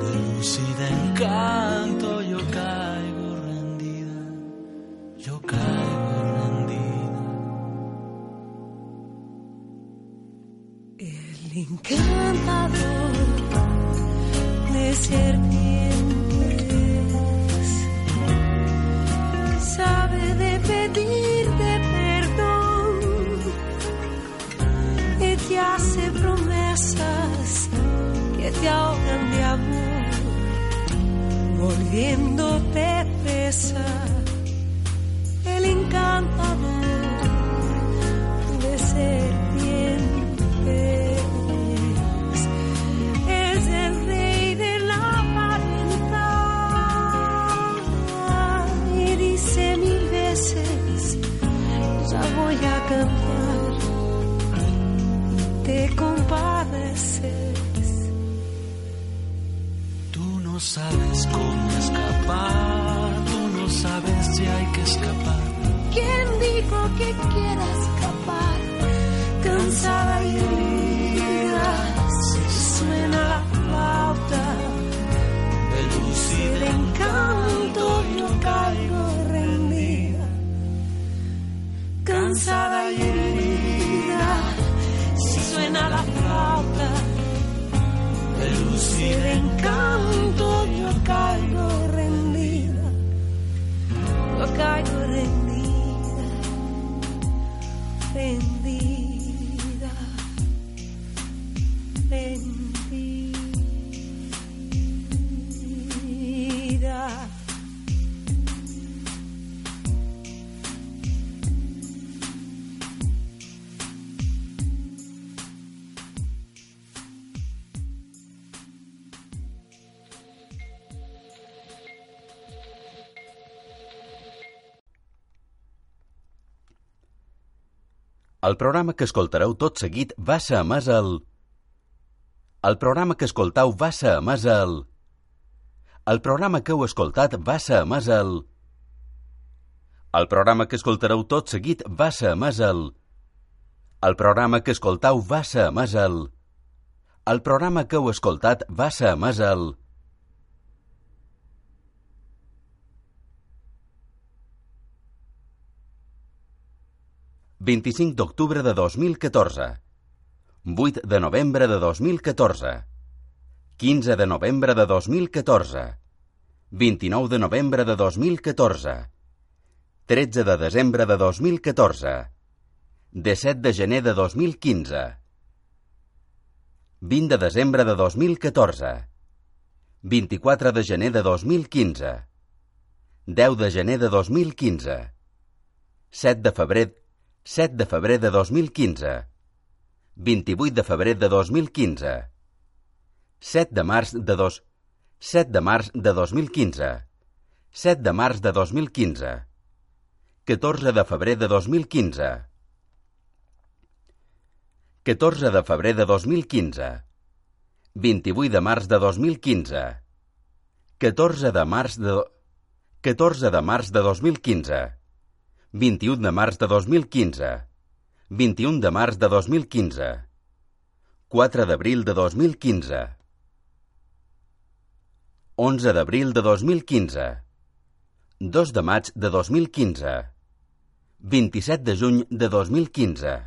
Speaker 7: de luz y de encanto, yo caigo rendida, yo caigo rendida.
Speaker 8: El encantador amor, volviéndote presa. El encantador
Speaker 7: sabes cómo escapar, tú no sabes si hay que escapar.
Speaker 8: ¿Quién dijo que quiera escapar? Cansada y herida, si suena la flauta
Speaker 7: De luz y
Speaker 8: de encanto, yo caigo rendida. Cansada y herida, si suena la flauta
Speaker 7: de luz y
Speaker 8: de encanto, sky.
Speaker 9: El programa que escoltareu tot seguit va ser emès al... El programa que escoltau va ser emès al... El programa que heu escoltat va ser emès al... El programa que escoltareu tot seguit va ser emès al... El programa que escoltau va ser emès al... El programa que heu escoltat va ser emès al... 25 d'octubre de 2014. 8 de novembre de 2014. 15 de novembre de 2014. 29 de novembre de 2014. 13 de desembre de 2014. 17 de gener de 2015. 20 de desembre de 2014. 24 de gener de 2015. 10 de gener de 2015. 7 de febrer 7 de febrer de 2015. 28 de febrer de 2015. 7 de març de dos... 7 de març de 2015. 7 de març de 2015. 14 de febrer de 2015. 14 de febrer de 2015. 28 de març de 2015. 14 de març de... 14 de març de 2015. 21 de març de 2015. 21 de març de 2015. 4 d'abril de 2015. 11 d'abril de 2015. 2 de maig de 2015. 27 de juny de 2015.